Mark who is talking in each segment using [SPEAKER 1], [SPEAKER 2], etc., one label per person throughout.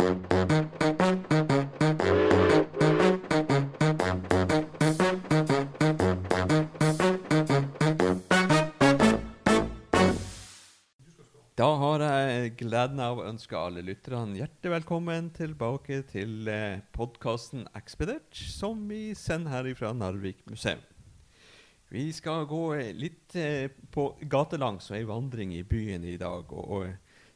[SPEAKER 1] Da har jeg gleden av å ønske alle lytterne hjertelig velkommen tilbake til eh, podkasten Ekspedert, som vi sender her fra Narvik museum. Vi skal gå litt eh, på gatelangs og ei vandring i byen i dag. Og,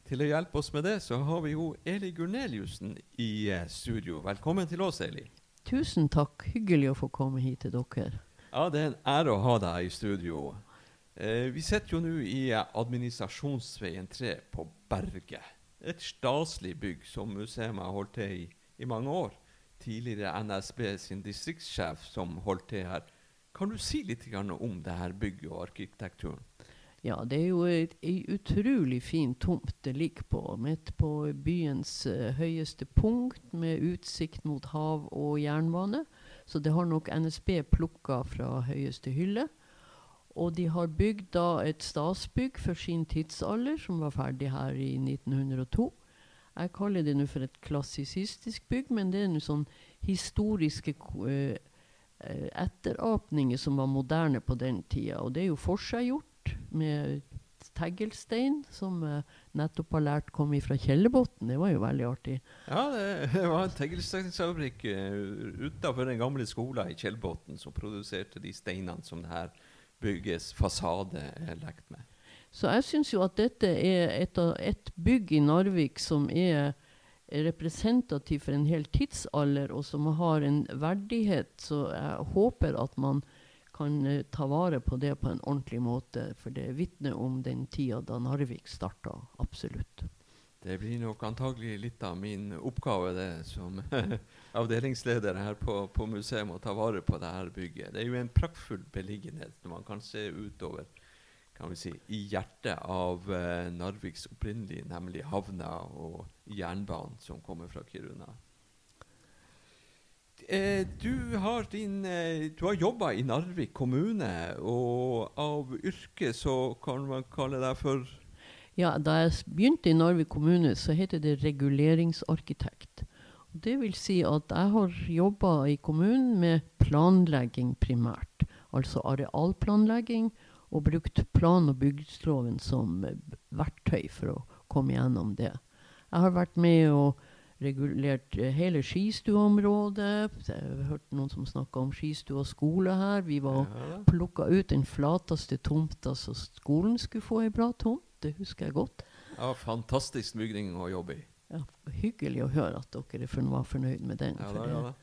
[SPEAKER 1] til å hjelpe oss med det, så har vi jo Eli Gurneliussen i eh, studio. Velkommen til oss, Eli.
[SPEAKER 2] Tusen takk. Hyggelig å få komme hit til dere.
[SPEAKER 1] Ja, det er en ære å ha deg i studio. Eh, vi sitter jo nå i eh, Administrasjonsveien 3 på Berget. Et staselig bygg som museet har holdt til i i mange år. Tidligere NSB sin distriktssjef som holdt til her. Kan du si litt om det her bygget og arkitekturen?
[SPEAKER 2] Ja, det er jo ei utrolig fin tomt det ligger på. Midt på byens uh, høyeste punkt, med utsikt mot hav og jernbane. Så det har nok NSB plukka fra høyeste hylle. Og de har bygd da et statsbygg for sin tidsalder, som var ferdig her i 1902. Jeg kaller det nå for et klassisistisk bygg, men det er nå sånn historiske eh, etterapninger som var moderne på den tida. Og det er jo forseggjort med teggelstein som jeg nettopp har lært kom fra Kjellebotn. Det var jo veldig artig.
[SPEAKER 1] Ja, det, var en teglsteinsfabrikk uh, utafor den gamle skolen i Kjellbotn som produserte de steinene som det her bygges fasade er lekt med.
[SPEAKER 2] Så jeg syns jo at dette er et, et bygg i Narvik som er representativ for en hel tidsalder, og som har en verdighet. Så jeg håper at man kan eh, ta vare på det på en ordentlig måte. For det vitner om den tida da Narvik starta. Absolutt.
[SPEAKER 1] Det blir nok antagelig litt av min oppgave det som avdelingsleder her på, på museet å ta vare på dette bygget. Det er jo en praktfull beliggenhet når man kan se utover kan vi si, i hjertet av uh, Narviks opprinnelige, nemlig havna og jernbanen som kommer fra Kiruna. Eh, du har, din, eh, har jobba i Narvik kommune, og av yrke så kan man kalle deg for
[SPEAKER 2] Ja, da jeg begynte i Narvik kommune, så heter det reguleringsarkitekt. Det vil si at jeg har jobba i kommunen med planlegging primært. Altså arealplanlegging, og brukt plan- og bygdsloven som eh, verktøy for å komme gjennom det. Jeg har vært med og regulert eh, hele skistueområdet. Jeg har hørt noen som snakka om skistue og skole her. Vi var
[SPEAKER 1] Ja.
[SPEAKER 2] plukka ut den flateste tomta så skolen skulle få ei bra tomt. Det husker jeg godt.
[SPEAKER 1] Ja, fantastisk bygning å jobbe i.
[SPEAKER 2] Ja, hyggelig å høre at dere var fornøyd med den.
[SPEAKER 1] Ja, da, ja, da.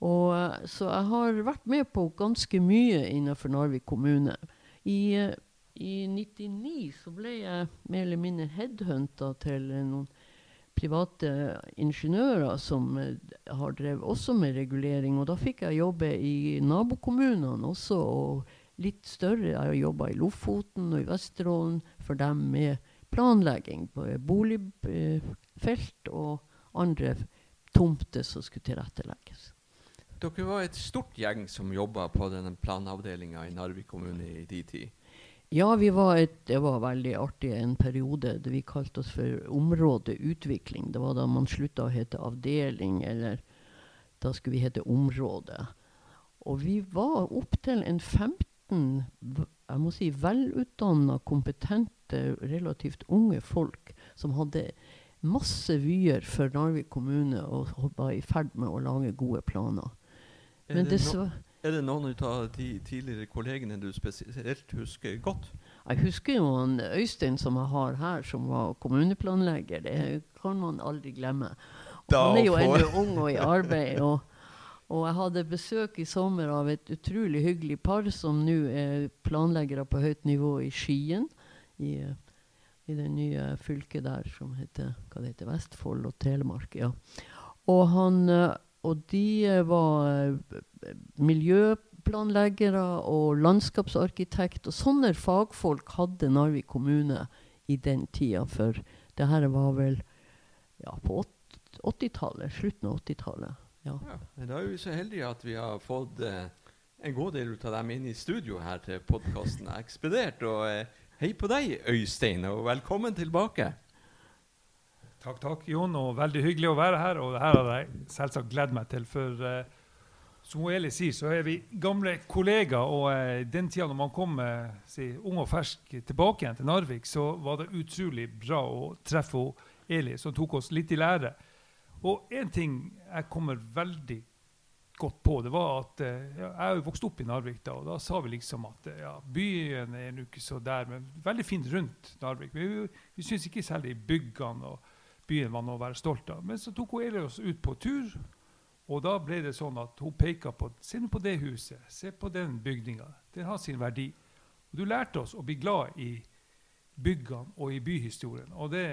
[SPEAKER 2] Og, eh, så jeg har vært med på ganske mye innenfor Narvik kommune. I, eh, I 99 så ble jeg mer eller mindre headhunta til noen private ingeniører som eh, har drevet også med regulering. Og da fikk jeg jobbe i nabokommunene også, og litt større. Jeg har jobba i Lofoten og i Vesterålen for dem med planlegging på boligfelt og andre tomter som skulle tilrettelegges.
[SPEAKER 1] Dere var et stort gjeng som jobba på denne planavdelinga i Narvik kommune i de tid.
[SPEAKER 2] Ja, vi var et, det var veldig artig en periode. Det vi kalte oss for områdeutvikling. Det var da man slutta å hete avdeling, eller da skulle vi hete område. Og vi var opptil en 15 jeg må si velutdanna, kompetente, relativt unge folk som hadde masse vyer for Narvik kommune og var i ferd med å lage gode planer.
[SPEAKER 1] Er
[SPEAKER 2] Men dessverre
[SPEAKER 1] er det noen av de tidligere kollegene du spesielt husker godt?
[SPEAKER 2] Jeg husker jo han Øystein som jeg har her, som var kommuneplanlegger. Det kan man aldri glemme. Og han er jo ennå ung og i arbeid. Og, og jeg hadde besøk i sommer av et utrolig hyggelig par som nå er planleggere på høyt nivå i Skien. I, I det nye fylket der som heter, heter Vestfold og Telemark. ja. Og, han, eh, og de var miljøplanleggere og landskapsarkitekt. Og sånne fagfolk hadde Narvik kommune i den tida. For det her var vel ja, på 80-tallet. Slutten av 80-tallet. Ja.
[SPEAKER 1] Ja, Da er vi så heldige at vi har fått eh, en god del av dem inn i studio her til podkasten Ekspedert. Og eh, hei på deg, Øystein, og velkommen tilbake.
[SPEAKER 3] Takk, takk, Jon. og Veldig hyggelig å være her. Og det her har jeg selvsagt gledd meg til. For som Eli sier, så er vi gamle kollegaer. Og uh, den tida når man kom uh, si, ung og fersk tilbake igjen til Narvik, så var det utrolig bra å treffe Eli, som tok oss litt i lære. Og én ting jeg kommer veldig godt på, det var at uh, Jeg er jo vokst opp i Narvik, da, og da sa vi liksom at ja, byen er ikke så der, men veldig fint rundt Narvik. Vi, vi, vi syns ikke særlig byggene og byen var noe å være stolt av. Men så tok hun Eli oss ut på tur, og da ble det sånn at hun peka på Se på det huset, se på den bygninga. Den har sin verdi. Og du lærte oss å bli glad i byggene og i byhistorien, og det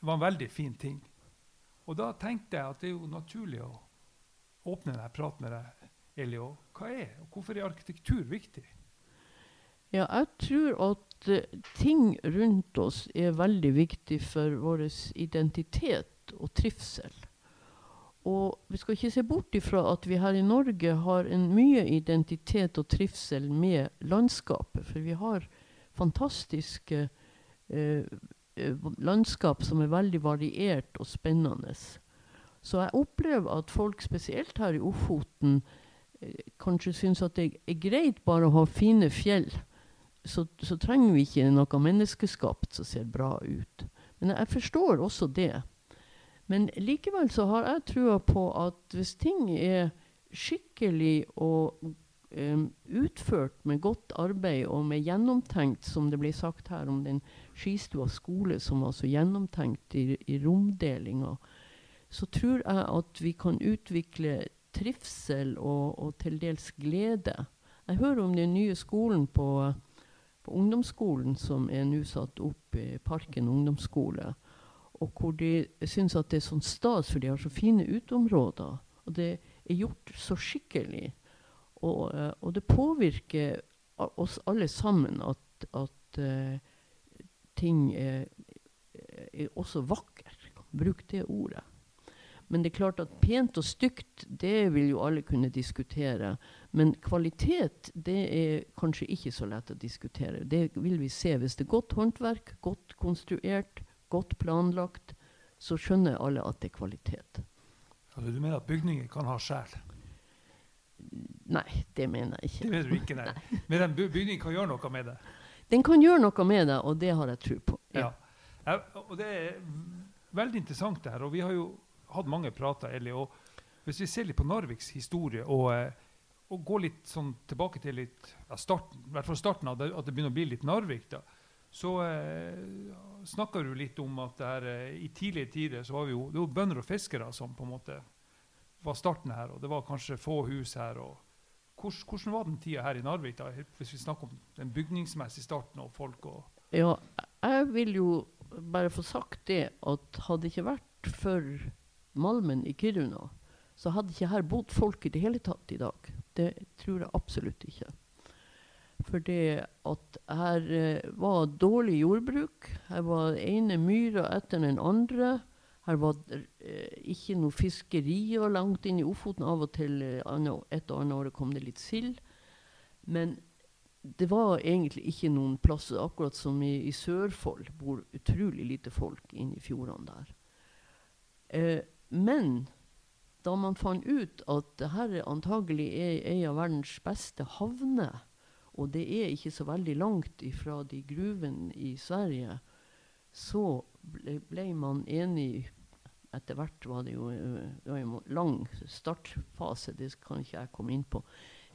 [SPEAKER 3] var en veldig fin ting. Og da tenkte jeg at det er jo naturlig å åpne denne praten med deg, Eli. Hva er, og hvorfor er arkitektur viktig?
[SPEAKER 2] Ja, jeg tror at uh, ting rundt oss er veldig viktig for vår identitet og trivsel. Og vi skal ikke se bort ifra at vi her i Norge har en mye identitet og trivsel med landskapet. For vi har fantastiske eh, landskap som er veldig variert og spennende. Så jeg opplever at folk, spesielt her i Ofoten, eh, kanskje syns at det er greit bare å ha fine fjell. Så, så, trenger vi ikke noe menneskeskapt som ser bra ut. Men jeg forstår også det. Men likevel så har jeg trua på at hvis ting er skikkelig og um, utført med godt arbeid og med gjennomtenkt, som det ble sagt her om den skistua skole som var så gjennomtenkt i, i romdelinga, så tror jeg at vi kan utvikle trivsel og, og til dels glede. Jeg hører om den nye skolen på, på ungdomsskolen som er nå satt opp i Parken ungdomsskole. Og hvor de syns at det er sånn stas, for de har så fine uteområder. Og det er gjort så skikkelig. Og, uh, og det påvirker oss alle sammen at, at uh, ting er, er også vakkert. Bruk det ordet. Men det er klart at pent og stygt, det vil jo alle kunne diskutere. Men kvalitet, det er kanskje ikke så lett å diskutere. Det vil vi se. Hvis det er godt håndverk, godt konstruert, godt planlagt, så skjønner alle at det er kvalitet.
[SPEAKER 3] Altså, du mener at bygninger kan ha sjel?
[SPEAKER 2] Nei, det mener jeg ikke.
[SPEAKER 3] Det mener du ikke, nei. nei. Men den bygningen kan gjøre noe med det?
[SPEAKER 2] Den kan gjøre noe med det, og det har jeg tro på.
[SPEAKER 3] Ja. ja. Og det er veldig interessant, det her. Og vi har jo hatt mange prater, Eli. Og hvis vi ser litt på Narviks historie og, eh, og går litt sånn tilbake til litt, ja, starten, i hvert fall starten av det, at det begynner å bli litt Narvik, da, så eh, snakker du litt om at her, eh, i tidlige tider så var vi jo, det var bønder og fiskere som på en måte var starten her. Og det var kanskje få hus her. og hvordan var den tida her i Narvik, da, hvis vi snakker om den bygningsmessige starten og folk? og
[SPEAKER 2] Ja, jeg vil jo bare få sagt det at hadde det ikke vært for malmen i Kiruna, så hadde ikke her bodd folk i det hele tatt i dag. Det tror jeg absolutt ikke. For det at her eh, var dårlig jordbruk. Her var den ene myra etter den andre. Her var eh, ikke noe fiskerier langt inn i Ofoten. Av og til eh, et og annet år kom det litt sild. Men det var egentlig ikke noen plasser, akkurat som i, i Sørfold bor utrolig lite folk inne i fjordene der. Eh, men da man fant ut at dette antagelig er en av verdens beste havner, og det er ikke så veldig langt ifra de gruvene i Sverige, så ble, ble man enig Etter hvert var det jo det var en lang startfase, det kan ikke jeg komme inn på,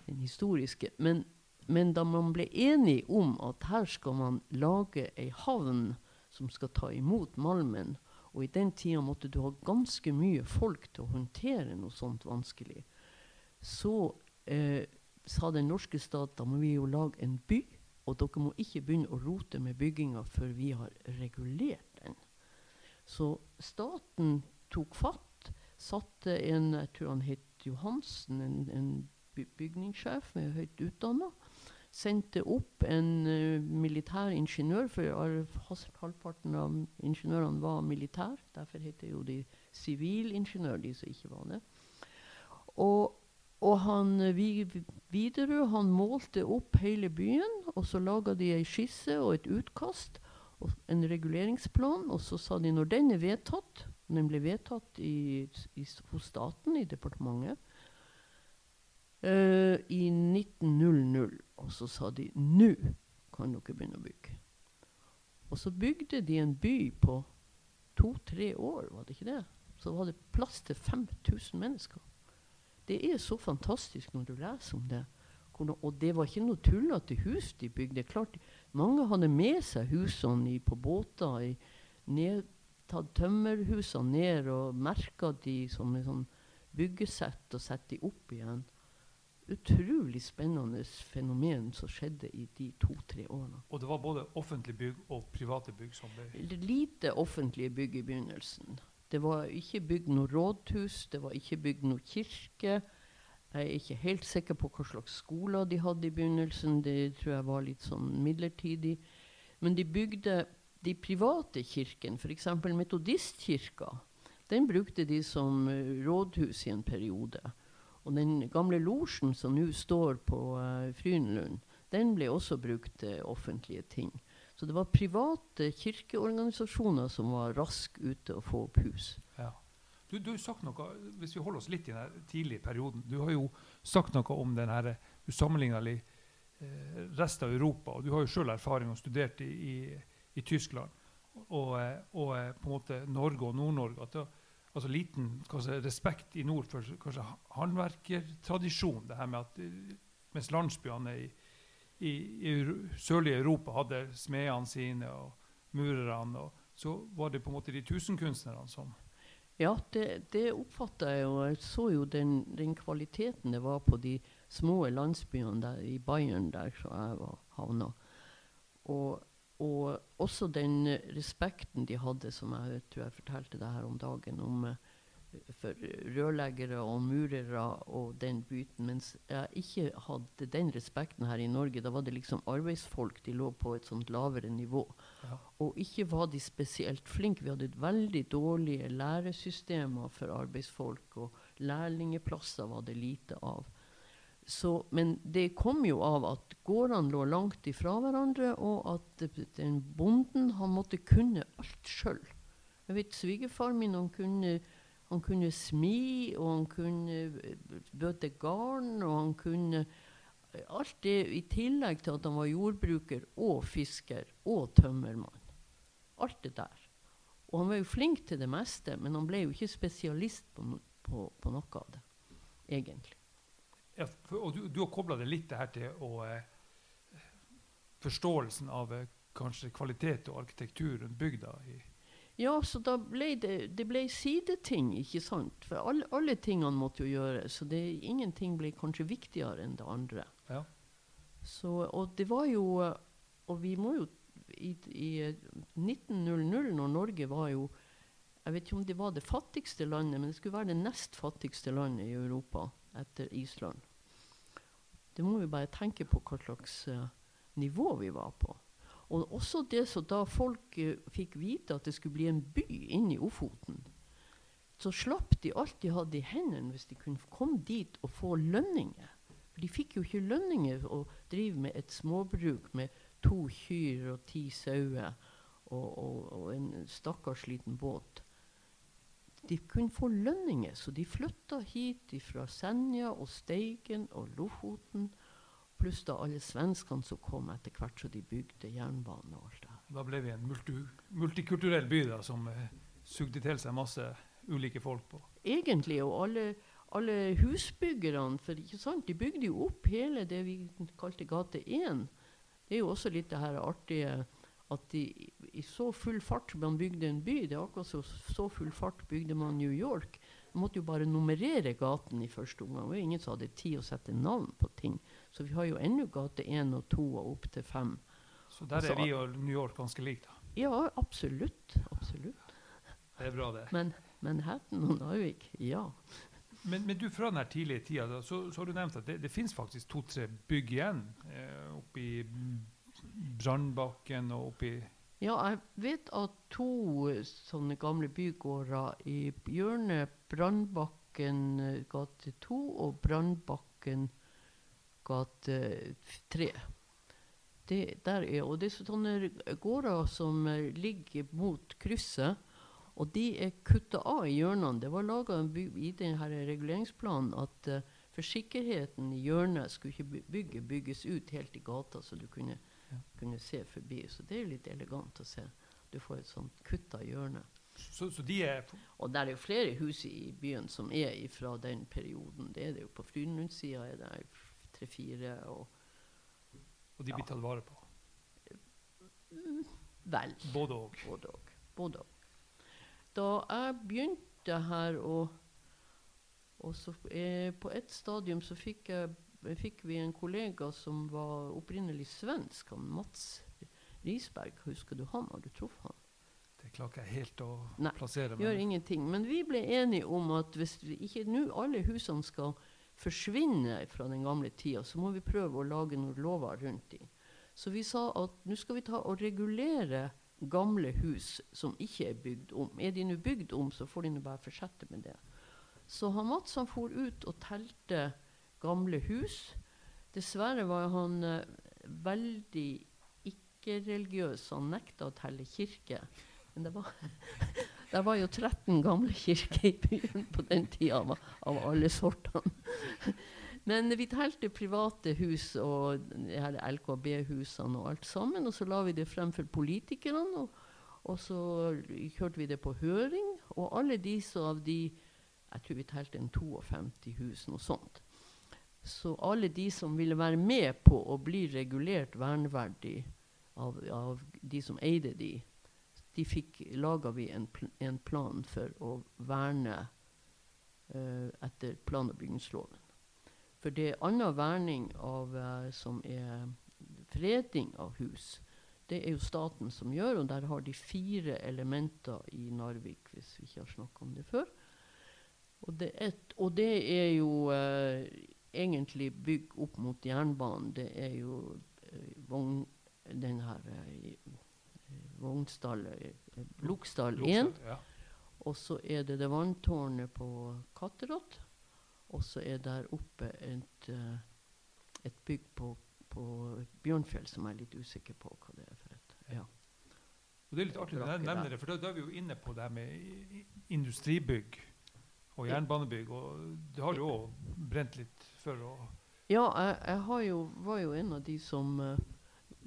[SPEAKER 2] den historiske. Men, men da man ble enig om at her skal man lage ei havn som skal ta imot malmen, og i den tida måtte du ha ganske mye folk til å håndtere noe sånt vanskelig. Så eh, sa den norske stat da må vi jo lage en by, og dere må ikke begynne å rote med bygginga før vi har regulert den. Så staten tok fatt, satte en jeg tror han het Johansen, en, en bygningssjef med høyt utdanna, sendte opp en uh, militær ingeniør, for halvparten av ingeniørene var militær. Derfor heter jo de sivilingeniør, de som ikke var det. Og, og han Widerøe han målte opp hele byen, og så laga de ei skisse og et utkast. og en reguleringsplan. Og så sa de når den er vedtatt, den ble vedtatt i, i, hos staten, i departementet, uh, i 1900, og så sa de nå kan dere begynne å bygge. Og så bygde de en by på to-tre år, var det ikke det? Så var det plass til 5000 mennesker. Det er så fantastisk når du leser om det. Og det var ikke noe tullete hus de bygde. Klart, mange hadde med seg husene i, på båter. i ned, Tatt tømmerhusene ned og merka de som en sånn byggesett og satt de opp igjen utrolig spennende fenomen som skjedde i de to-tre årene.
[SPEAKER 3] Og det var både offentlige bygg og private bygg som ble
[SPEAKER 2] Lite offentlige bygg i begynnelsen. Det var ikke bygd noe rådhus, det var ikke bygd noe kirke. Jeg er ikke helt sikker på hva slags skoler de hadde i begynnelsen. Det tror jeg var litt sånn midlertidig. Men de bygde de private kirkene, f.eks. metodistkirka. Den brukte de som uh, rådhus i en periode. Og den gamle losjen som nå står på uh, Frynlund, den ble også brukt til offentlige ting. Så det var private kirkeorganisasjoner som var raskt ute å få opp hus.
[SPEAKER 3] Ja. Du, du, har sagt noe, Hvis vi holder oss litt i den tidlige perioden Du har jo sagt noe om den sammenligna eh, resten av Europa. og Du har jo sjøl erfaring og studert i, i, i Tyskland og, eh, og, eh, på en måte Norge og Nord-Norge. at det altså liten kanskje, respekt i nord for kanskje håndverkertradisjon. det her med at eh, Mens landsbyene i, i, i sørlige Europa hadde smedene sine og murerne, og så var det på en måte de tusenkunstnerne som
[SPEAKER 2] Ja, det, det oppfatta jeg og Jeg så jo den, den, kvaliteten det var på de små landsbyene der, i Bayern, der som jeg var havna. Og og også den respekten de hadde, som jeg tror jeg fortalte deg her om dagen, om uh, for rørleggere og murere og den biten. Mens jeg ikke hadde den respekten her i Norge. Da var det liksom arbeidsfolk. De lå på et sånt lavere nivå. Ja. Og ikke var de spesielt flinke. Vi hadde veldig dårlige læresystemer for arbeidsfolk, og lærlingeplasser var det lite av. Så, men det kom jo av at gårdene lå langt ifra hverandre, og at den bonden han måtte kunne alt sjøl. Jeg vet Svigerfaren min han kunne, han kunne smi, og han kunne eh, bøte garn, og han kunne Alt det i tillegg til at han var jordbruker og fisker og tømmermann. Alt det der. Og han var jo flink til det meste, men han ble jo ikke spesialist på, på, på noe av det, egentlig.
[SPEAKER 3] Ja, for, og du, du har kobla det litt det her til og, eh, forståelsen av eh, kanskje kvalitet og arkitektur rundt bygda.
[SPEAKER 2] Ja, så da ble det, det ble sideting, ikke sant? For alle, alle tingene måtte jo gjøres. Så det, ingenting ble kanskje viktigere enn det andre.
[SPEAKER 3] Ja.
[SPEAKER 2] Så, og det var jo Og vi må jo I, i 1900, når Norge var jo Jeg vet ikke om det var det fattigste landet, men det skulle være det nest fattigste landet i Europa etter Island. Det må vi bare tenke på hva slags uh, nivå vi var på. Og også det så da folk uh, fikk vite at det skulle bli en by inne i Ofoten, så slapp de alt de hadde i hendene hvis de kunne komme dit og få lønninger. For de fikk jo ikke lønninger å drive med et småbruk med to kyr og ti sauer og, og, og en stakkars liten båt de kunne få lønninger, så de flytta hit fra Senja og Steigen og Lofoten. Pluss da alle svenskene som kom etter hvert så de bygde jernbane. og alt det
[SPEAKER 3] Da ble vi en multi multikulturell by da, som eh, sugde til seg masse ulike folk på.
[SPEAKER 2] Egentlig. Og alle, alle husbyggerne. For ikke sant, de bygde jo opp hele det vi kalte gate 1. Det er jo også litt det her artige at de i så full fart man bygde en by Det er akkurat så, så full fart bygde man New York. Man måtte jo bare nummerere gaten i første omgang. Det var ingen som hadde tid å sette navn på ting. Så vi har jo ennå gate 1 og 2 og opp til 5.
[SPEAKER 3] Så der er vi og New York ganske like, da?
[SPEAKER 2] Ja, absolutt. Absolutt.
[SPEAKER 3] Det er bra, det.
[SPEAKER 2] Men Manhattan og Narvik, ja.
[SPEAKER 3] Men, men, du, fra den tidlige tida da, så, så, har du nevnt at det, det fins faktisk to-tre bygg igjen eh, oppe i Brannbakken og oppi
[SPEAKER 2] Ja, jeg vet at to sånne gamle bygårder i hjørnet Brannbakken eh, gate 2 og Brannbakken gate 3. Det, der er, og det er sånne gårder som eh, ligger mot krysset. Og de er kutta av i hjørnene. Det var laga i denne reguleringsplanen at uh, for sikkerheten i hjørnet skulle ikke bygget bygges ut helt i gata, så du kunne, ja. kunne, se forbi. Så det er litt elegant å se. Du får et sånt kutta hjørne.
[SPEAKER 3] Så, så de er
[SPEAKER 2] og der er jo flere hus i byen som er fra den perioden. Det er det jo På Frydenlundsida er det tre-fire. Og,
[SPEAKER 3] og de blir tatt vare på?
[SPEAKER 2] Vel.
[SPEAKER 3] Både òg.
[SPEAKER 2] Både òg. Da jeg begynte her og, og så, eh, På et stadium så fikk, jeg, fikk, vi en kollega som var opprinnelig svensk, han Mats Risberg. Husker du han? Har du truffet han?
[SPEAKER 3] Det klarer jeg helt å
[SPEAKER 2] Nei,
[SPEAKER 3] plassere.
[SPEAKER 2] Gjør ingenting. Men vi ble enige om at hvis vi ikke nå alle husene skal forsvinne fra den gamle tida, så må vi prøve å lage noen lover rundt dem. Så vi sa at nå skal vi ta og regulere gamle hus som ikke er bygd om. Er de nå bygd om, så får de nå bare fortsette med det. Så han Mats han for ut og telte gamle hus. Dessverre var han uh, veldig ikke-religiøs. Han nekta å telle kirke. Men det var, det var jo 13 gamle kirker i byen på den tida, av, av alle sortene. Men vi telte private hus og LKB-husene og alt sammen. Og så la vi det frem for politikerne. Og, og, så kjørte vi det på høring. Og alle de som av de Jeg tror vi telte en 52 hus, noe sånt. Så alle de som ville være med på å bli regulert verneverdig av, av de som eide de, de fikk laga vi en, pl en, plan for å verne uh, etter plan- og bygningsloven. For det er annen verning av, uh, som er fredning av hus. Det er jo staten som gjør, og der har de fire elementer i Narvik, hvis vi ikke har snakka om det før. Og det, er, og det er jo uh, egentlig bygg opp mot jernbanen. Det er jo vogn, den her vognstall, Lokstall 1. Ja. Og så er det det vanntårnet på Katterått. Og så er der oppe et, uh, et bygg på, på, Bjørnfjell som jeg er litt usikker på hva det er for et. Ja.
[SPEAKER 3] Og det er litt artig å nevne det, for da, da, er vi jo inne på det med industribygg og jernbanebygg. Og det har du òg brent litt for
[SPEAKER 2] Ja, jeg, jeg jo, var jo en av de som uh, eh,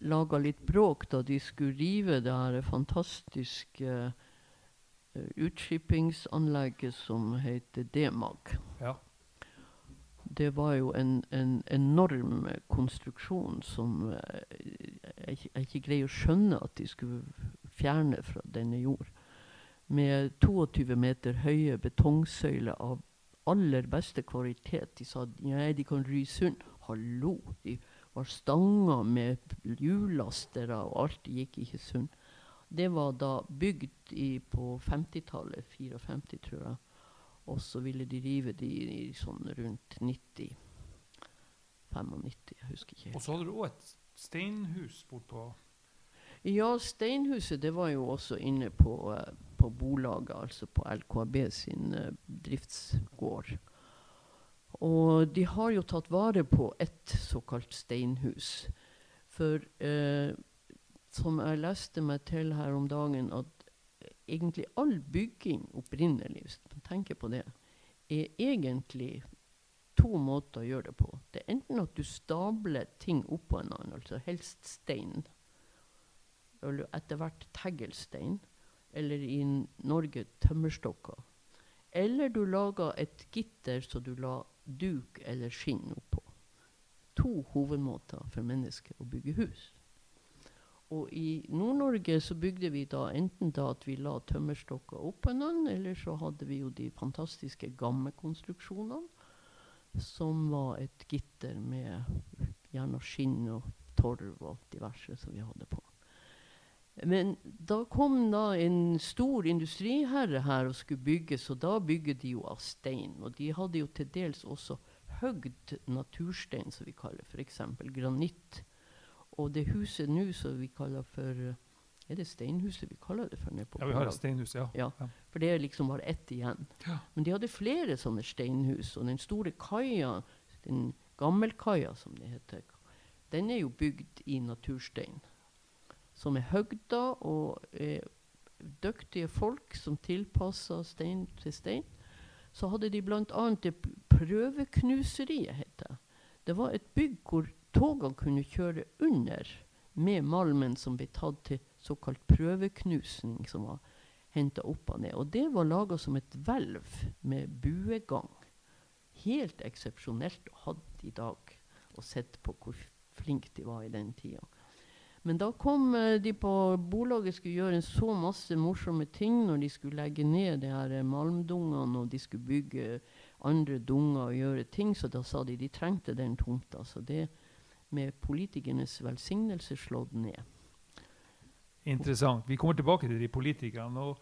[SPEAKER 2] laga litt bråk da de skulle rive det her fantastiske uh, utskippingsanlegget som heter D-Mag. Ja det var jo en, en enorm konstruksjon som uh, jeg, jeg, ikke greier å skjønne at de skulle fjerne fra denne jord. Med 22 meter høye betongsøyler av aller beste kvalitet. De sa nei, de kan ry sund. Hallo! De var stanger med hjullaster og alt. Gikk ikke sund. Det var da bygd i, på 50-tallet, 54, tror jeg. Og så ville de rive de i sånn rundt 90 95, jeg husker ikke.
[SPEAKER 3] Og så hadde du òg et steinhus bortpå
[SPEAKER 2] Ja, steinhuset det var jo også inne på, uh, på bolaget, altså på LKAB sin uh, driftsgård. Og de har jo tatt vare på et såkalt steinhus. For eh, som jeg leste meg til her om dagen, at egentlig all bygging opprinnelig, hvis man tenker på det, er egentlig to måter å gjøre det på. Det er enten at du stabler ting oppå en annen, altså helst stein, eller etter hvert teglstein, eller i Norge tømmerstokker. Eller du lager et gitter så du la duk eller skinn oppå. To hovedmåter for mennesker å bygge hus. Og i Nord-Norge så bygde vi da enten da at vi la tømmerstokker oppå hverandre, eller så hadde vi jo de fantastiske gammekonstruksjonene, som var et gitter med gjerne skinn og torv og diverse som vi hadde på. Men da kom da en stor industriherre her og skulle bygge, så da bygger de jo av stein. Og de hadde jo til dels også høgd naturstein, som vi kaller f.eks. granitt og det huset nå som vi kaller for Er det steinhuset vi kaller det for?
[SPEAKER 3] ja, vi har et steinhus, ja.
[SPEAKER 2] ja. For det er liksom bare ett igjen. Ja. Men de hadde flere sånne steinhus. Og den store kaia, den gammelkaia som det heter, den er jo bygd i naturstein. Som er høgda, og eh, dyktige folk som tilpassa stein til stein. Så hadde de bl.a. det prøveknuseriet, het det. Det var et bygg hvor togene kunne kjøre under med malmen som ble tatt til såkalt prøveknusing, som var henta opp og ned. Og det var laga som et hvelv med buegang. Helt eksepsjonelt å ha i dag, og sett på hvor flinke de var i den tida. Men da kom eh, de på Bolaget skulle gjøre så masse morsomme ting når de skulle legge ned de her eh, malmdungene og de skulle bygge andre dunger og gjøre ting, så da sa de de trengte den tomta. Så det med politikernes velsignelse slått ned.
[SPEAKER 3] Interessant. Vi kommer tilbake til de politikerne. Og,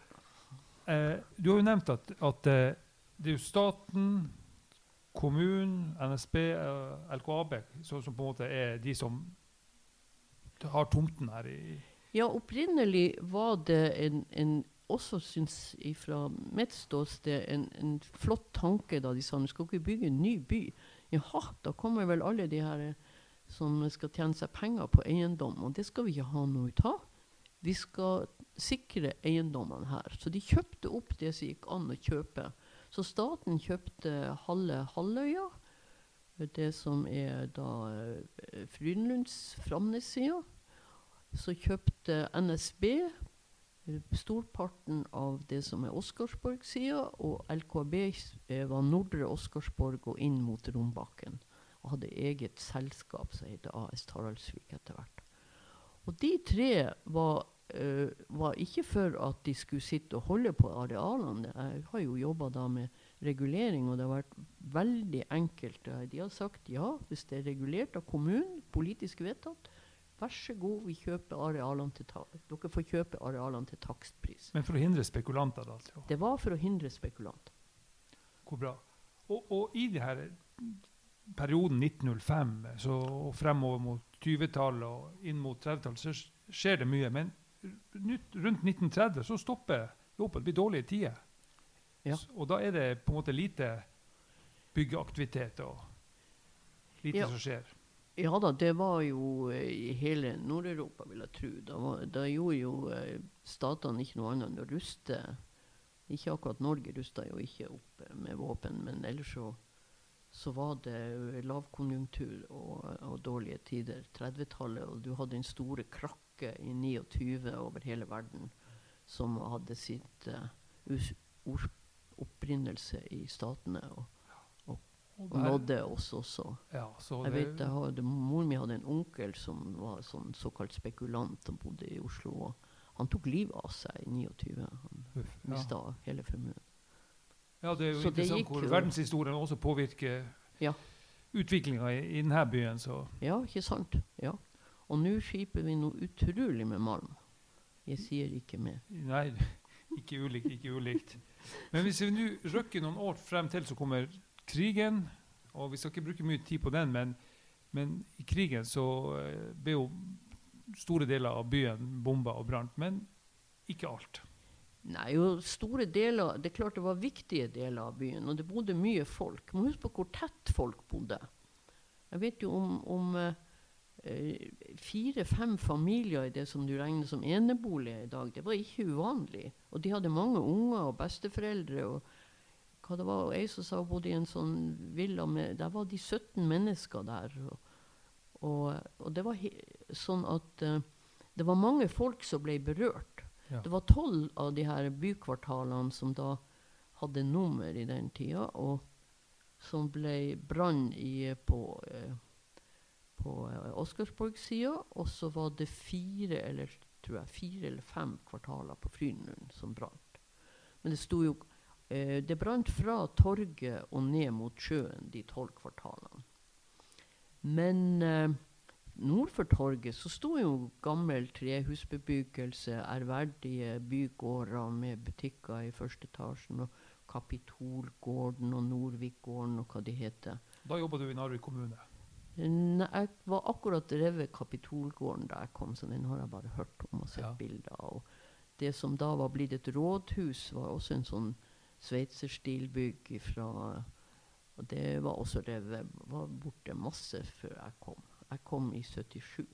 [SPEAKER 3] eh, du har jo nevnt at, at eh, det er jo staten, kommunen, NSB, eh, LKAB som, som på en måte er de som har tomten her i
[SPEAKER 2] Ja, opprinnelig var det en, en også syns fra mitt ståsted en, en flott tanke da de sa vi skal ikke bygge en ny by. Jaha, da kommer vel alle de her eh, som skal tjene seg penger på eiendom, og det skal vi ikke ha noe ut av. Vi skal sikre eiendommene her. Så de kjøpte opp det som gikk an å kjøpe. Så staten kjøpte halve halvøya, det som er da eh, Frydenlunds Framnes-sida. Så kjøpte NSB storparten av det som er Oscarsborg-sida, og LKAB eh, var Nordre Oscarsborg og inn mot Rombakken. Og hadde eget selskap som het AS Taraldsvik etter hvert. Og de tre var, uh, var ikke for at de skulle sitte og holde på arealene. Jeg har jo jobba da med regulering, og det har vært veldig enkelt. De har sagt ja, hvis det er regulert av kommunen, politisk vedtatt, vær så god, vi kjøper arealene til dere får kjøpe arealene til takstpris.
[SPEAKER 3] Men for å hindre spekulanter, da. Altså.
[SPEAKER 2] Det var for å hindre spekulanter.
[SPEAKER 3] Hvor bra. Og, og i det her perioden 1905 så, og fremover mot 20-tallet og inn mot 30-tallet, så skjer det mye. Men rundt 1930 så stopper opp. Det blir dårlige tider.
[SPEAKER 2] Ja.
[SPEAKER 3] Og da er det på en måte lite byggeaktivitet og lite
[SPEAKER 2] Ja.
[SPEAKER 3] som skjer.
[SPEAKER 2] Ja da, det var jo eh, i hele Nord-Europa, vil jeg tro. Da, var, da gjorde jo eh, statene ikke noe annet enn å ruste. Ikke akkurat Norge rusta jo ikke opp eh, med våpen, men ellers så, så var det lavkonjunktur og, og dårlige tider. 30-tallet, og du hadde en store krakke i 29 over hele verden som hadde sitt ors- opprinnelse i statene, og,
[SPEAKER 3] Og
[SPEAKER 2] nådde oss også.
[SPEAKER 3] ja, så
[SPEAKER 2] Jeg
[SPEAKER 3] det-
[SPEAKER 2] vet, jeg hadde, Moren min hadde en onkel som var sånn såkalt spekulant og bodde i Oslo. og Han tok livet av seg i 29. Han
[SPEAKER 3] Uff, ja.
[SPEAKER 2] mista hele formuen.
[SPEAKER 3] Ja, det er jo
[SPEAKER 2] Så
[SPEAKER 3] interessant hvor verdenshistorien også påvirker
[SPEAKER 2] Ja.
[SPEAKER 3] utviklinga i, i denne byen. Så
[SPEAKER 2] Ja, ikke sant? Ja. Og nå skiper vi noe utrolig med malm. Jeg sier ikke mer.
[SPEAKER 3] nei, ikke ulikt. Ikke ulikt. Men hvis vi nå røkker noen år frem til, så kommer krigen. Og vi skal ikke bruke mye tid på den, men, men i krigen så eh, ble jo store deler av byen bomba og brant. Men ikke alt.
[SPEAKER 2] Nei, jo store deler Det er klart det var viktige deler av byen, og det bodde mye folk. Må huske på hvor tett folk bodde. Jeg vet jo om, om eh, fire-fem familier i det som du regner som eneboliger i dag. Det var ikke uvanlig. Og de hadde mange unger og besteforeldre. og hva det var, og Ei som sa hun bodde i en sånn villa med Der var de 17 mennesker der. Og, og, og det var sånn at uh, det var mange folk som ble berørt.
[SPEAKER 3] Ja.
[SPEAKER 2] Det var tolv av de her bykvartalene som da hadde nummer i den tida, og som ble brann i på, eh, på eh, Oscarsborg-sida. Og så var det fire eller, jeg, fire eller fem kvartaler på Frynlund som brant. Men det sto jo eh, Det brant fra torget og ned mot sjøen, de tolv kvartalene. Men eh, nord for torget så sto jo gammel trehusbebyggelse, ærverdige bygårder med butikker i første etasjen, og Kapitolgården og Nordvikgården og hva de heter.
[SPEAKER 3] Da jobba du i Narvik kommune.
[SPEAKER 2] Nei, jeg var akkurat drevet Kapitolgården da jeg kom, så den har jeg bare hørt om og sett
[SPEAKER 3] Ja.
[SPEAKER 2] bilder av. Det som da var blitt et rådhus, var også en sånn sveitserstilbygg fra Og det var også revet. Var borte masse før jeg kom. Jeg kom i 77.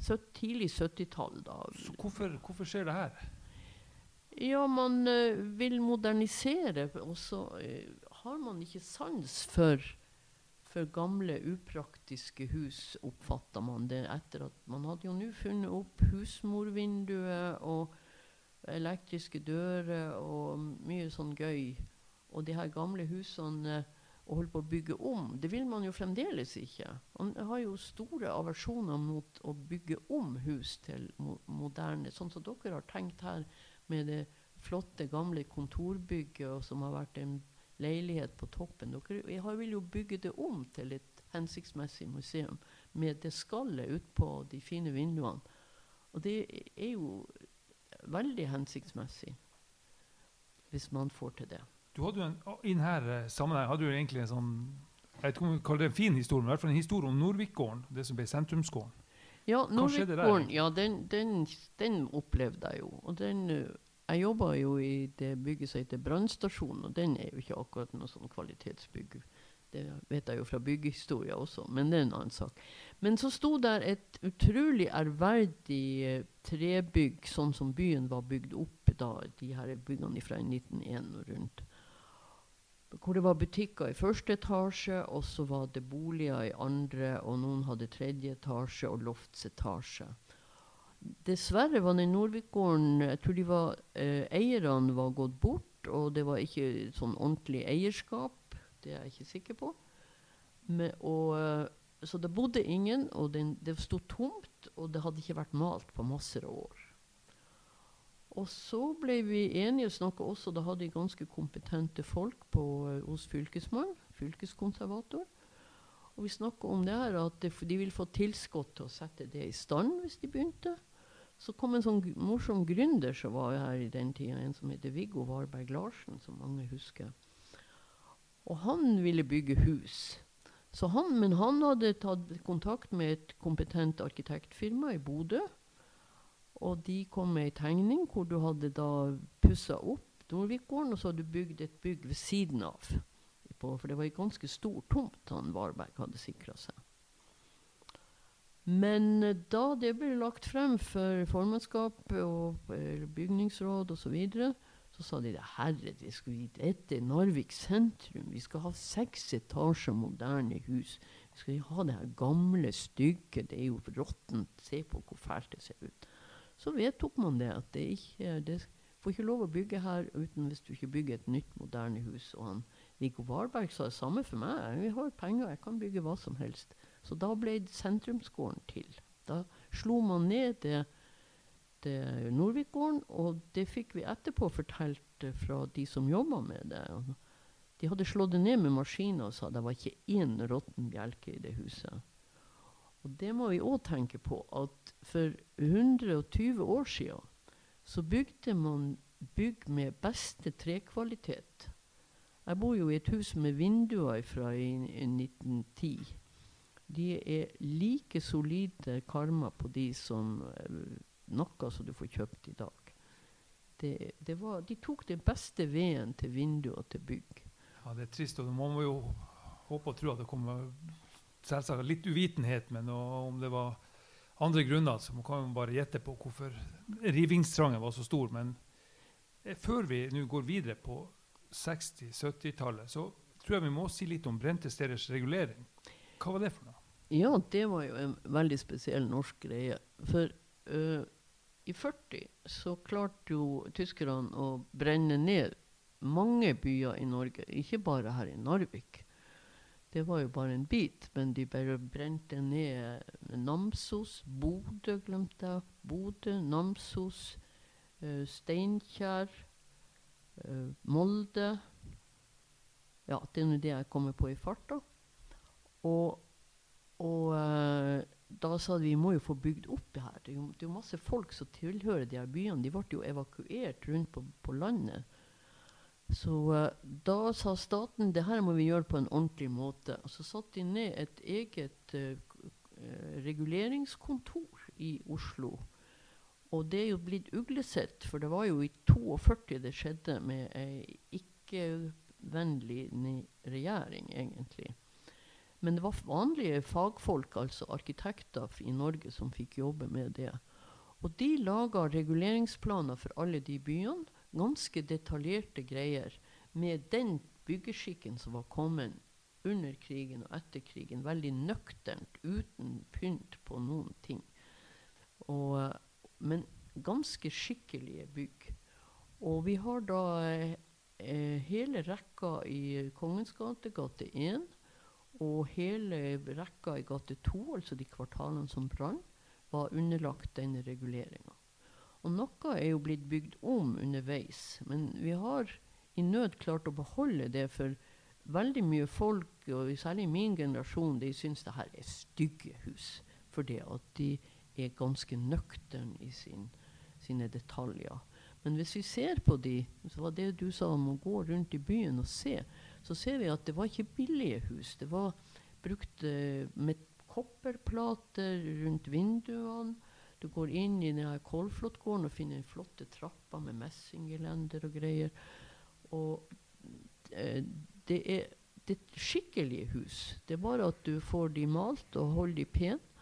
[SPEAKER 2] Så tidlig 70-tall, da.
[SPEAKER 3] Så hvorfor, hvorfor skjer det her?
[SPEAKER 2] Ja, man ø, vil modernisere, og så ø, har man ikke sans for, for gamle, upraktiske hus, oppfatta man det etter at Man hadde jo nå funnet opp husmorvinduet og elektriske dører og mye sånn gøy. Og de her gamle husene eh, å holde på å bygge om, det vil man jo fremdeles ikke. Man har jo store aversjoner mot å bygge om hus til mo moderne, sånn som dere har tenkt her med det flotte, gamle kontorbygget som har vært en leilighet på toppen. Dere vil jo bygge det om til et hensiktsmessig museum med det skallet utpå de fine vinduene. Og det er jo veldig hensiktsmessig hvis man får til det.
[SPEAKER 3] Du hadde jo en, I denne sammenheng hadde du egentlig en sånn jeg vet ikke om vi kaller det en fin historie, men i hvert fall en historie om Norvikgården, det som ble sentrumsgården.
[SPEAKER 2] Ja, Norvikgården ja, den, den, den, opplevde jeg jo. Og den, jeg jobba jo i det bygget som heter brannstasjonen, og den er jo ikke akkurat noe sånn kvalitetsbygg. Det vet jeg jo fra byggehistoria også, men det er en annen sak. Men så sto der et utrolig ærverdig eh, trebygg, sånn som byen var bygd opp da, de her byggene fra 1901 og rundt hvor det var butikker i første etasje, og så var det boliger i andre, og noen hadde tredje etasje og loftsetasje. Dessverre var den Nordvik-gården Jeg tror de var, eh, eierne var gått bort, og det var ikke sånn ordentlig eierskap. Det er jeg ikke sikker på. Men, og, eh, så det bodde ingen, og den, det sto tomt, og det hadde ikke vært malt på masser av år. Og så ble vi enige og snakka også Da hadde de ganske kompetente folk på, uh, hos fylkesmann, fylkeskonservator. Og vi snakka om det her at de ville få tilskudd til å sette det i stand hvis de begynte. Så kom en sånn morsom gründer som var her i den tida, en som heter Viggo Varberg Larsen, som mange husker. Og han ville bygge hus. Han, men han hadde tatt kontakt med et kompetent arkitektfirma i Bodø og de kom med ei tegning hvor du hadde da pussa opp Nordvikgården, og så hadde du bygd et bygg ved siden av. For det var ei ganske stor tomt han Varberg hadde sikra seg. Men eh, da det ble lagt frem for formannskapet og eh, bygningsråd osv., så, videre, så sa de herre, det skal, dette er Narvik sentrum. Vi skal ha seks etasjer moderne hus. Vi skal ha det her gamle, stygge. Det er jo råttent. Se på hvor fælt det ser ut så vedtok man det. At det ikke det får ikke lov å bygge her uten hvis du ikke bygger et nytt, moderne hus. Og han Viggo Varberg sa det samme for meg. Vi har penger, jeg kan bygge hva som helst. Så da ble sentrumsgården til. Da slo man ned det, det Nordvikgården, og det fikk vi etterpå fortalt fra de som jobba med det. De hadde slått det ned med maskiner og sa det var ikke én råtten bjelke i det huset. Og det må vi òg tenke på, at for 120 år siden så bygde man bygg med beste trekvalitet. Jeg bor jo i et hus med vinduer fra i, i 1910. De er like solide karmer på de som uh, noe som du får kjøpt i dag. Det, det var, de tok den beste veden til vinduer og til bygg.
[SPEAKER 3] Ja, Det er trist, og man må jo håpe og tro at det kommer selvsagt litt uvitenhet, men om det var andre grunner, så man kan jo bare gjette på hvorfor rivingstrangen var så stor. Men eh, før vi nå går videre på 60-70-tallet, så tror jeg vi må si litt om brente steders regulering. Hva var det for noe?
[SPEAKER 2] Ja, det var jo en veldig spesiell norsk greie. For uh, i 40 så klarte jo tyskerne å brenne ned mange byer i Norge, ikke bare her i Narvik. Det var jo bare en bit, men de bare brente ned Namsos. Bodø glemte jeg. Bodø, Namsos, uh, Steinkjer, Molde. Ja, det er nå det jeg kommer på i farta. Og, og uh, da sa de vi må jo få bygd opp det her. Det er, jo, det er jo masse folk som tilhører de her byene. De ble jo evakuert rundt på, på landet. Så uh, da sa staten det her må vi gjøre på en ordentlig måte. Og så satte de ned et eget uh, reguleringskontor i Oslo. Og det er jo blitt uglesett, for det var jo i 42 det skjedde med ei ikke-vennlig regjering, egentlig. Men det var vanlige fagfolk, altså arkitekter i Norge, som fikk jobbe med det. Og de laga reguleringsplaner for alle de byene. Ganske detaljerte greier med den byggeskikken som var kommet under krigen og etter krigen. Veldig nøkternt, uten pynt på noen ting. Og, men ganske skikkelige bygg. Og vi har da eh, hele rekka i Kongens gate, gate 1, og hele rekka i gate 2, altså de kvartalene som brann, var underlagt denne reguleringa. Og noe er jo blitt bygd om underveis, men vi har i nød klart å beholde det, for veldig mye folk, og særlig min generasjon, de syns det her er stygge hus. Fordi at de er ganske nøktern i sin, sine detaljer. Men hvis vi ser på de, så var det du sa om å gå rundt i byen og se, så ser vi at det var ikke billige hus. Det var brukt eh, med kopperplater rundt vinduene. Du går inn i denne Kolflotgården og finner flotte trapper med messinggelender og greier. Og eh, det er det er skikkelige hus. Det er bare at du får de malt og holder de pene.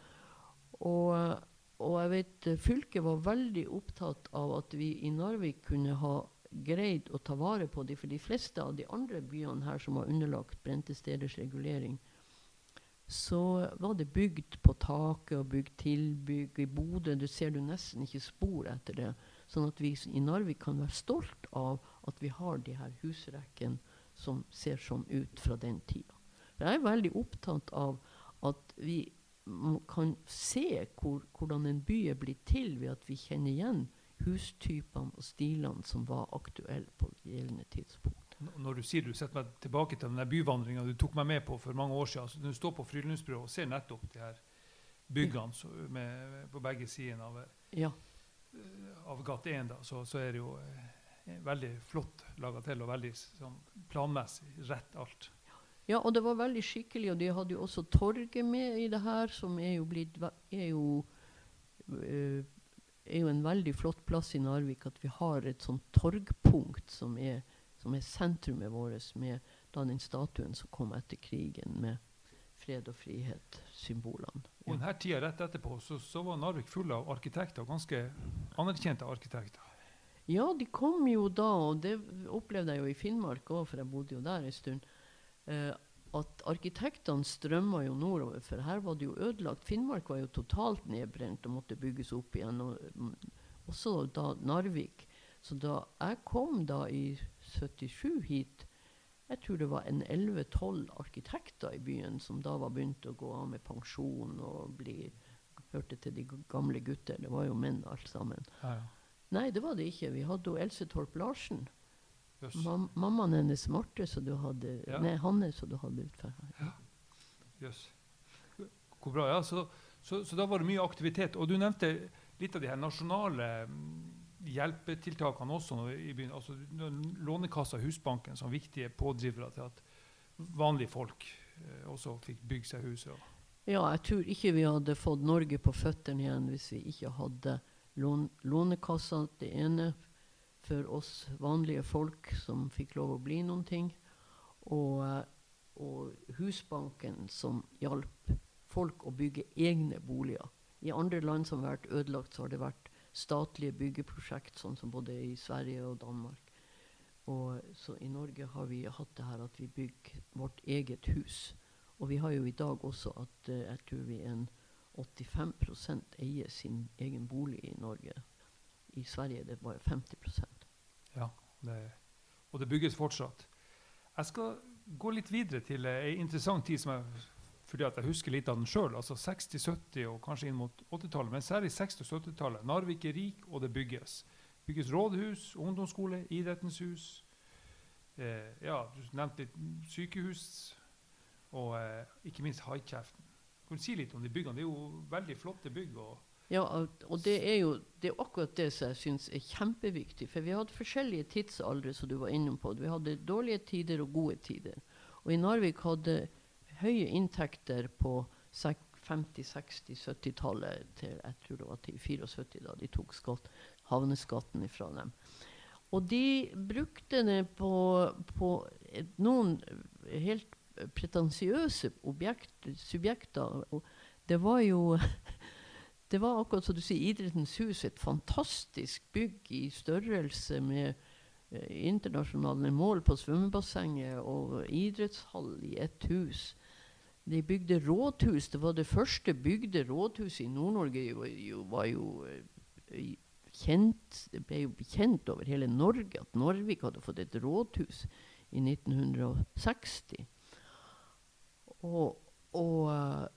[SPEAKER 2] Og, og jeg vet eh, fylket var veldig opptatt av at vi i Narvik kunne ha greid å ta vare på dem. for de fleste av de andre byene her som var underlagt brente steders regulering, så var det bygd på taket og bygd tilbygg. I Bodø du ser du nesten ikke spor etter det. Sånn at vi i Narvik kan være stolt av at vi har de her husrekkene som ser sånn ut fra den tida. Jeg er veldig opptatt av at vi kan se hvor, hvordan en by er blitt til ved at vi kjenner igjen hustypene og stilene som var aktuelle på gjeldende tidspunkt.
[SPEAKER 3] Når du sier du setter meg tilbake til den byvandringa du tok meg med på for mange år siden, så når du står på Frydenlundsbrua og ser nettopp de her byggene så, med, på begge sidene av,
[SPEAKER 2] Ja.
[SPEAKER 3] eh, av gate 1, da, så, så er det jo eh, veldig flott laga til og veldig sånn, planmessig rett alt.
[SPEAKER 2] Ja, og det var veldig skikkelig, og de hadde jo også torget med i det her, som er jo blitt er jo, eh, er jo en veldig flott plass i Narvik at vi har et sånt torgpunkt som er, som er sentrumet vårt, med da den statuen som kom etter krigen, med fred og frihet-symbolene.
[SPEAKER 3] Og denne tida rett etterpå så, så var Narvik full av arkitekter, ganske anerkjente arkitekter.
[SPEAKER 2] Ja, de kom jo da, og det opplevde jeg jo i Finnmark òg, for jeg bodde jo der en stund, eh, at arkitektene strømma jo nordover, for her var det jo ødelagt. Finnmark var jo totalt nedbrent og måtte bygges opp igjen. Og, også da Narvik. Så da jeg kom da i 77 hit, jeg tror det var en 11-12 arkitekter i byen som da var begynt å gå av med pensjon og bli, hørte til de gamle gutter. Det var jo menn alt sammen.
[SPEAKER 3] Ja, ja.
[SPEAKER 2] Nei, det var det ikke. Vi hadde jo Else Torp Larsen.
[SPEAKER 3] Jøss.
[SPEAKER 2] Mam mammaen hennes Marte, så du hadde
[SPEAKER 3] Ja.
[SPEAKER 2] Nei, Hanne, som du hadde utfor her.
[SPEAKER 3] Jøss. Hvor bra. Ja, så, så, så da var det mye aktivitet. Og du nevnte litt av de her nasjonale mm, hjelpetiltakene også i byen. Altså Lånekassa og Husbanken som viktige pådrivere til at vanlige folk eh, også fikk bygge seg hus. Og,
[SPEAKER 2] Ja, jeg tror ikke vi hadde fått Norge på føttene igjen hvis vi ikke hadde lån Lånekassa, det ene, for oss vanlige folk som fikk lov å bli noen ting, og, og Husbanken som hjalp folk å bygge egne boliger. I andre land som har vært ødelagt, så har det vært statlige byggeprosjekt, sånn som både i Sverige og Danmark. Og så i Norge har vi hatt det her at vi bygger vårt eget hus. Og vi har jo i dag også at eh, jeg tror vi en 85% eier sin egen bolig i Norge. I Sverige er det bare 50%
[SPEAKER 3] ja, det, og det bygges fortsatt. Jeg skal gå litt videre til ei interessant tid som jeg, fordi jeg husker litt av den sjøl. Altså 60-, 70- og kanskje inn mot 80-tallet. Men særlig 60- og 70-tallet. Narvik er rik, og det bygges. bygges rådhus, ungdomsskole, idrettens hus. Eh, ja, du nevnte litt sykehus. Og eh, ikke minst Haikjeften. Kan du si litt om de byggene? Det er jo veldig flotte bygg. og
[SPEAKER 2] Ja, og det er jo det er akkurat det som jeg syns er kjempeviktig. For vi hadde forskjellige tidsaldre, som du var innom på. Vi hadde dårlige tider og gode tider. Og i Narvik hadde høye inntekter på 50-, 60-, 70-tallet til jeg tror det var til 74, da de tok skatt, havneskatten ifra dem. Og de brukte det på, på et, noen helt pretensiøse objekt, subjekter. Og det var jo Det var akkurat som du sier, Idrettens hus, et fantastisk bygg i størrelse med eh, internasjonale mål på svømmebassenget og idrettshall i ett hus. De bygde rådhus. Det var det første bygde rådhuset i Nord-Norge. Jo, var jo eh, kjent, Det ble jo kjent over hele Norge at Norvik hadde fått et rådhus i 1960. Og, og, eh,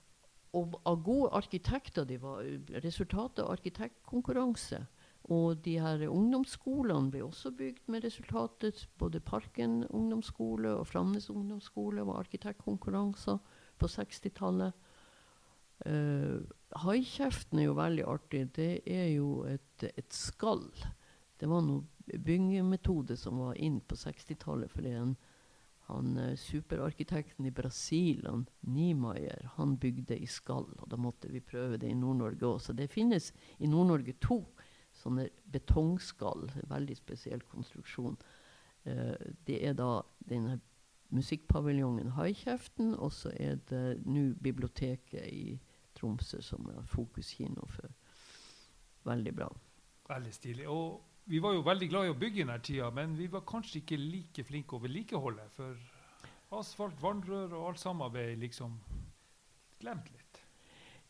[SPEAKER 2] og av gode arkitekter de var resultatet av arkitektkonkurranse. Og de her ungdomsskolene ble også bygd med resultatet. Både Parken ungdomsskole og Framnes ungdomsskole var arkitektkonkurranser på 60-tallet. Uh, Haikjeften er jo veldig artig. Det er jo et, et skall. Det var noe byggemetode som var inn på 60-tallet. fordi en han uh, superarkitekten i Brasil, han Niemeyer, han bygde i skall. Og da måtte vi prøve det i Nord-Norge òg. Så det finnes i Nord-Norge to sånne betongskall. Veldig spesiell konstruksjon. Uh, det er da denne musikkpaviljongen Haikjeften, og så er det nå biblioteket i Tromsø som er Fokus kino for. Veldig bra.
[SPEAKER 3] Veldig stilig. Og vi var jo veldig glad i å bygge i denne tida, men vi var kanskje ikke like flinke å vedlikeholde. For asfalt, vannrør og alt samarbeid liksom glemt litt.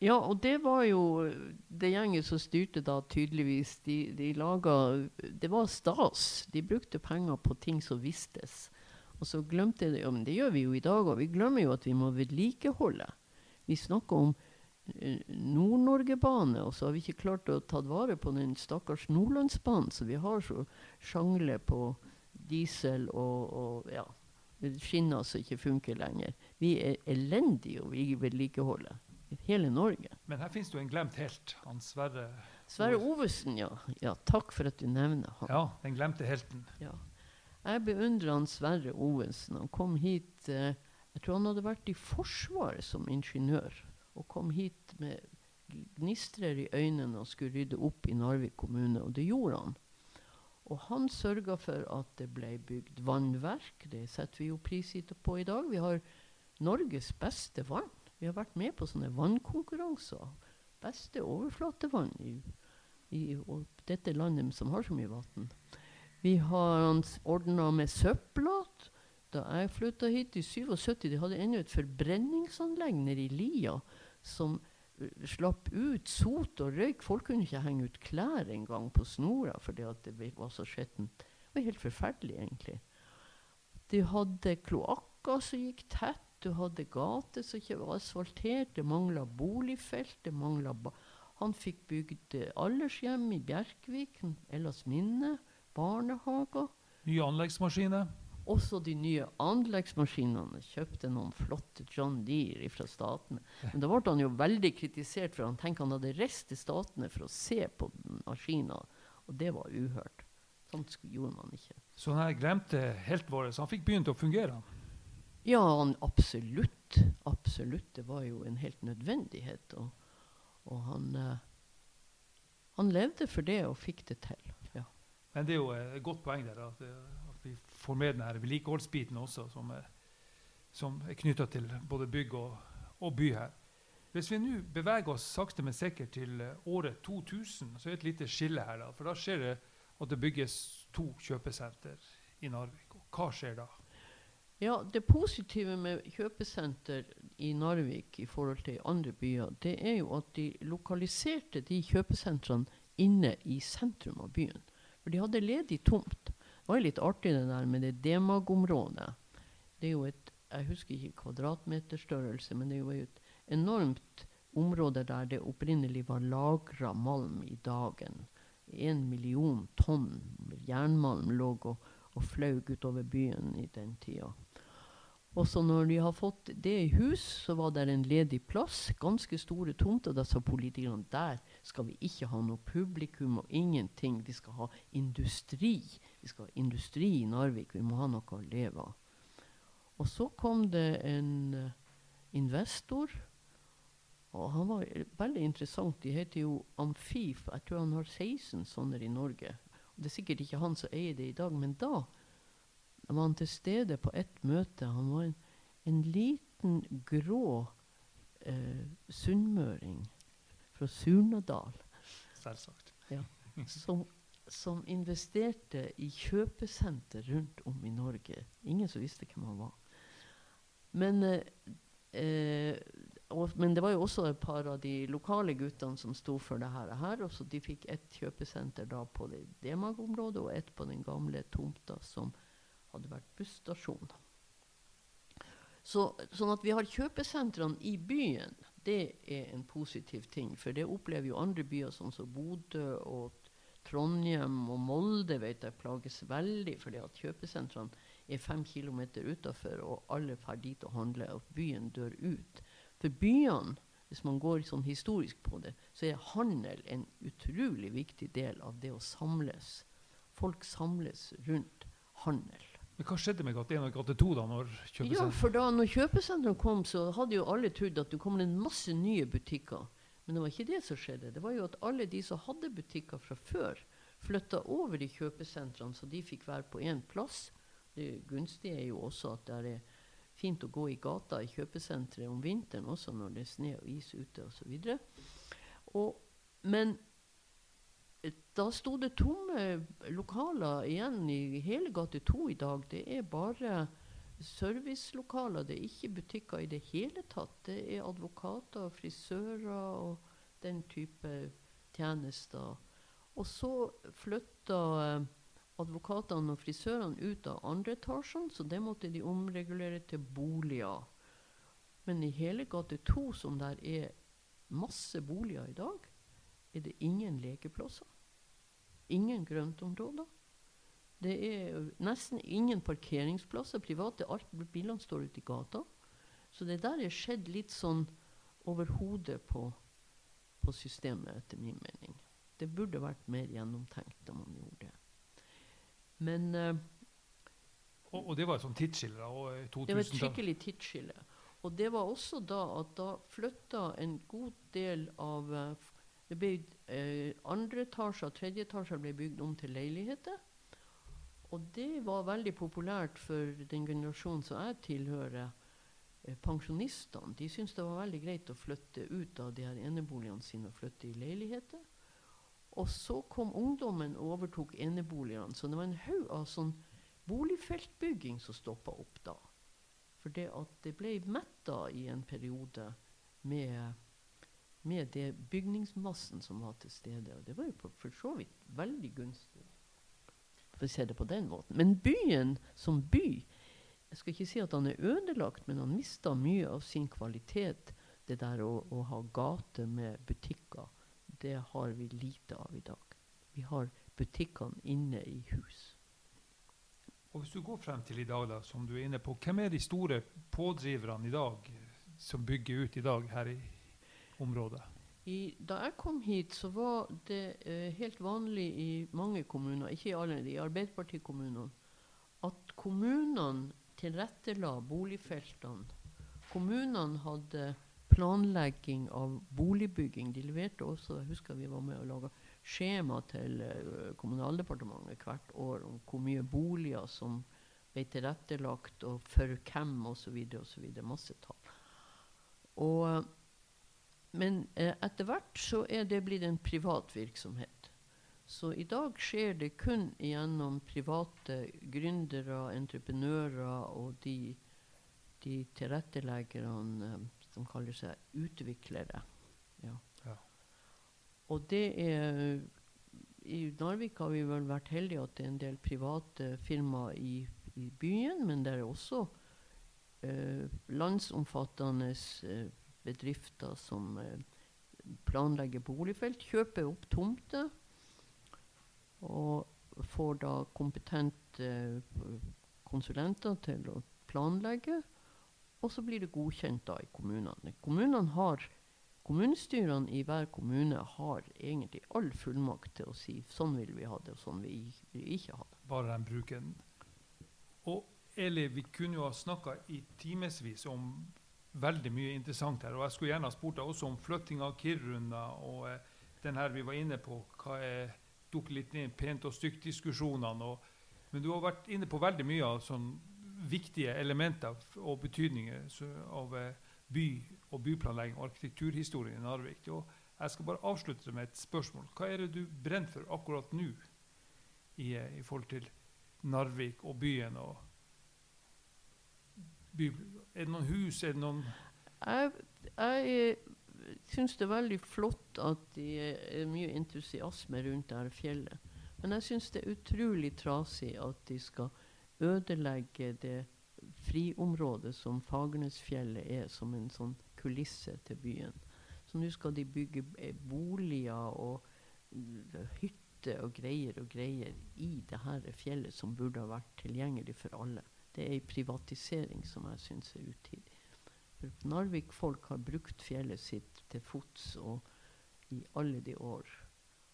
[SPEAKER 2] Ja, og det var jo det gjengen som styrte da, tydeligvis. De, de laga Det var stas. De brukte penger på ting som vistes. Og så glemte de ja, men det gjør vi jo i dag òg. Vi glemmer jo at vi må vedlikeholde. Vi snakker om Nord-Norge-bane, og så har vi ikke klart å ta vare på den stakkars Nordlandsbanen, så vi har så sjangle på diesel og, og ja, skinner som ikke funker lenger. Vi er elendige å vedlikeholde. Hele Norge.
[SPEAKER 3] Men her finnes det jo en glemt helt. Han Sverre
[SPEAKER 2] Sverre Ovesen, ja. ja. Takk for at du nevner han.
[SPEAKER 3] Ja, den glemte helten.
[SPEAKER 2] Ja. Jeg beundrer han Sverre Ovesen. Han kom hit eh, Jeg tror han hadde vært i Forsvaret som ingeniør og kom hit med gnistrer i øynene og skulle rydde opp i Narvik kommune. Og det gjorde han. Og han sørga for at det ble bygd vannverk. Det setter vi jo pris på i dag. Vi har Norges beste vann. Vi har vært med på sånne vannkonkurranser. Beste overflatevann i, i dette landet som har så mye vann. Vi har ordna med søpla. Da jeg flytta hit i 77, de hadde ennå et forbrenningsanlegg nede i Lia som uh, slapp ut sot og røyk. Folk kunne ikke henge ut klær engang på snora fordi det var så skittent. Det var helt forferdelig, egentlig. De hadde kloakker som gikk tett. Du hadde gater som ikke var asfaltert. Det mangla boligfelt. det mangla Han fikk bygd aldershjem i Bjerkvik, Ellas minne, barnehager.
[SPEAKER 3] Nye anleggsmaskiner?
[SPEAKER 2] Også de nye anleggsmaskinene kjøpte noen flotte John Deere fra statene. Men da ble han jo veldig kritisert, for han tenkte han hadde reist til statene for å se på maskiner. Og det var uhørt. Sånt gjorde man ikke.
[SPEAKER 3] Så han glemte helt vår, så han fikk begynt å fungere?
[SPEAKER 2] Ja, han, absolutt. Absolutt. Det var jo en helt nødvendighet. Og, og han, uh, han levde for det og fikk det til. Ja.
[SPEAKER 3] Men det er jo et godt poeng der. at vi får med denne vedlikeholdsbiten også, som er, som er knytta til både bygg og, og, by her. Hvis vi nå beveger oss sakte, men sikkert til året 2000, så er det et lite skille her. Da, for da skjer det at det bygges to kjøpesenter i Narvik. Og hva skjer da?
[SPEAKER 2] Ja, Det positive med kjøpesenter i Narvik i forhold til andre byer, det er jo at de lokaliserte de kjøpesentrene inne i sentrum av byen. For de hadde ledig tomt. Det var litt artig det der med det Demag-området. Det er jo et jeg husker ikke kvadratmeterstørrelse, men det er jo et enormt område der det opprinnelig var lagra malm i dagen. En million tonn jernmalm lå og, og flaug utover byen i den tida. Og så når de har fått det i hus, så var det en ledig plass. Ganske store tomter. Da sa politikerne der skal vi ikke ha noe publikum og ingenting. Vi skal ha industri. Vi skal ha industri i Narvik. Vi må ha noe å leve av. Og så kom det en uh, investor. Og han var veldig interessant. De heter jo Amfif. Jeg tror han har 16 sånne i Norge. Det er sikkert ikke han som eier det i dag, men da var han til stede på ett møte. Han var en en liten grå eh, sunnmøring fra Surnadal
[SPEAKER 3] Selvsagt.
[SPEAKER 2] som, som investerte i kjøpesenter rundt om i Norge. Ingen som visste hvem han var. Men, eh, eh, og, men det var jo også et par av de lokale guttene som sto for det her. og så De fikk ett kjøpesenter da på det Demag-området og ett på den gamle tomta som hadde vært busstasjon. Så, sånn at vi har kjøpesentrene i byen, det er en positiv ting. For det opplever jo andre byer, som så Bodø og Trondheim og Molde vet jeg plages veldig fordi at kjøpesentrene er fem km utafor, og alle drar dit og handler, og byen dør ut. For byene, hvis man går sånn historisk på det, så er handel en utrolig viktig del av det å samles. Folk samles rundt handel.
[SPEAKER 3] Men hva skjedde med gate 1 og gate 2 da? når
[SPEAKER 2] Ja,
[SPEAKER 3] kjøpesenteret
[SPEAKER 2] for da når kjøpesentrene kom, så hadde jo alle trodd at det kom en masse nye butikker. Men det var ikke det som skjedde. Det var jo at alle de som hadde butikker fra før, flytta over i kjøpesentrene, så de fikk være på én plass. Det gunstige er jo også at det er fint å gå i gata i kjøpesenteret om vinteren også, når det er sne og is ute osv. Men eh, da sto det tomme lokaler igjen i hele gate 2 i dag. Det er bare servicelokaler, det er ikke butikker i det hele tatt. Det er advokater, frisører og den type tjenester. Og så flytta eh, advokatene og frisørene ut av andre etasjen, så det måtte de omregulere til boliger. Men i hele gate 2, som der er masse boliger i dag, er det ingen lekeplasser. Ingen grøntområder. Det er nesten ingen parkeringsplasser. Private alt, bilene står ute i gata. Så det der er skjedd litt sånn over hodet på, på systemet, etter min mening. Det burde vært mer gjennomtenkt da man gjorde det. Men uh,
[SPEAKER 3] Og, og det var et sånt tidsskille
[SPEAKER 2] det var et
[SPEAKER 3] 2000
[SPEAKER 2] skikkelig tidsskille. Og det var også da at da flytta en god del av eh, det ble, eh, Andre etasjer og tredje etasjer ble bygd om til leiligheter. Og det var veldig populært for den generasjonen som jeg tilhører. Eh, pensjonistene de syntes det var veldig greit å flytte ut av de her eneboligene sine og flytte i leiligheter. Og så kom ungdommen og overtok eneboligene. Så det var en haug av sånn boligfeltbygging som stoppa opp da. For det at det ble metta i en periode med, med det bygningsmassen som var til stede. Og det var jo for så vidt veldig gunstig, for å se det på den måten. Men byen som by Jeg skal ikke si at han er ødelagt, men han mista mye av sin kvalitet. Det der å, å ha gater med butikker, det har vi lite av i dag. Vi har butikkene inne i hus.
[SPEAKER 3] Og hvis du går frem til i dag, da, som du er inne på, hvem er de store pådriverne i dag eh, som bygger ut i dag her i området?
[SPEAKER 2] I, da jeg kom hit, så var det eh, helt vanlig i mange kommuner, ikke i alle, i Arbeiderpartikommunene, at kommunene tilrettela boligfeltene. Kommunene hadde planlegging av boligbygging. De leverte også Jeg husker vi var med og laga skjema til eh, Kommunaldepartementet hvert år om hvor mye boliger som ble tilrettelagt, og for hvem, osv. osv. Masse tall. Og, men eh, etter hvert så er det blitt en privat virksomhet. Så i dag skjer det kun gjennom private gründere, entreprenører og de, de tilretteleggerne eh, som kaller seg utviklere. Ja.
[SPEAKER 3] Ja.
[SPEAKER 2] Og det er I Narvik har vi vel vært heldige at det er en del private firmaer i, i byen, men det er også eh, landsomfattende eh, bedrifter som eh, planlegger boligfelt, kjøper opp tomter og får da kompetente eh, konsulenter til å planlegge. Og så blir det godkjent da i kommunene. Kommunene har, kommunestyrene i hver kommune har egentlig all fullmakt til å si sånn vil vi ha det, og sånn vil vi ikke ha det.
[SPEAKER 3] Bare de bruker den. Og Eli, vi kunne jo ha snakka i timevis om veldig mye interessant her. Og jeg skulle gjerne ha spurt deg også om flytting av Kiruna og eh, den her vi var inne på. hva er dukke litt inn pent og stygt-diskusjonene. og- Men du har vært inne på veldig mye av sånn viktige elementer og betydninger så- av eh, by- og byplanlegging og arkitekturhistorie i Narvik. Og jeg skal bare avslutte med et spørsmål. Hva er det du brenner for akkurat nå i, eh, i forhold til Narvik og byen? og by, Er det noen hus? Er det noen
[SPEAKER 2] Jeg, jeg syns det er veldig flott at det er mye entusiasme rundt dette fjellet. Men jeg syns det er utrolig trasig at de skal ødelegge det friområdet som Fagernesfjellet er, som en sånn kulisse til byen. Så nå skal de bygge eh, boliger og hytter og greier og greier i det her fjellet som burde ha vært tilgjengelig for alle. Det er ei privatisering som jeg syns er utidig. Narvik-folk har brukt fjellet sitt til fots og i alle de år.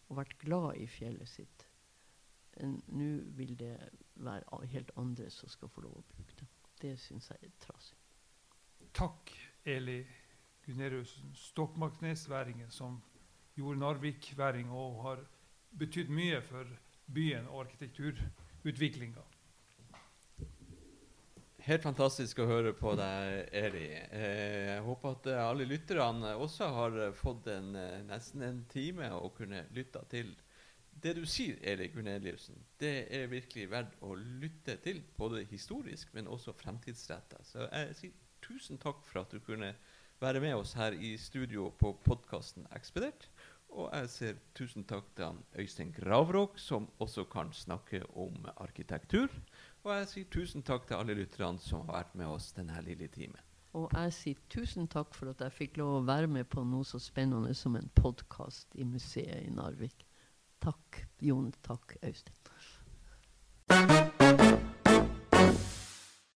[SPEAKER 2] Og vært glad i fjellet sitt. Nå vil det være helt andre som skal få lov å bruke det. Det syns jeg er trasig.
[SPEAKER 3] Takk, Eli Guneriussen, Stokmarknesværingen, som gjorde Narvik-væring og har betydd mye for byen og arkitekturutviklinga.
[SPEAKER 1] Helt fantastisk å høre på deg, Eri. Eh, jeg håper at eh, alle lytterne også har eh, fått en, nesten en time å kunne lytte til. Det du sier, Erik Guneliussen, det er virkelig verdt å lytte til. Både historisk, men også fremtidsretta. Så jeg sier tusen takk for at du kunne være med oss her i studio på podkasten Ekspedert. Og jeg sier tusen takk til Øystein Gravråk, som også kan snakke om arkitektur. Og jeg sier tusen takk til alle lytterne som har vært med oss denne lille timen.
[SPEAKER 2] Og jeg sier tusen takk for at jeg fikk lov å være med på noe så spennende som en podkast i museet i Narvik. Takk, Jon. Takk, Øystein.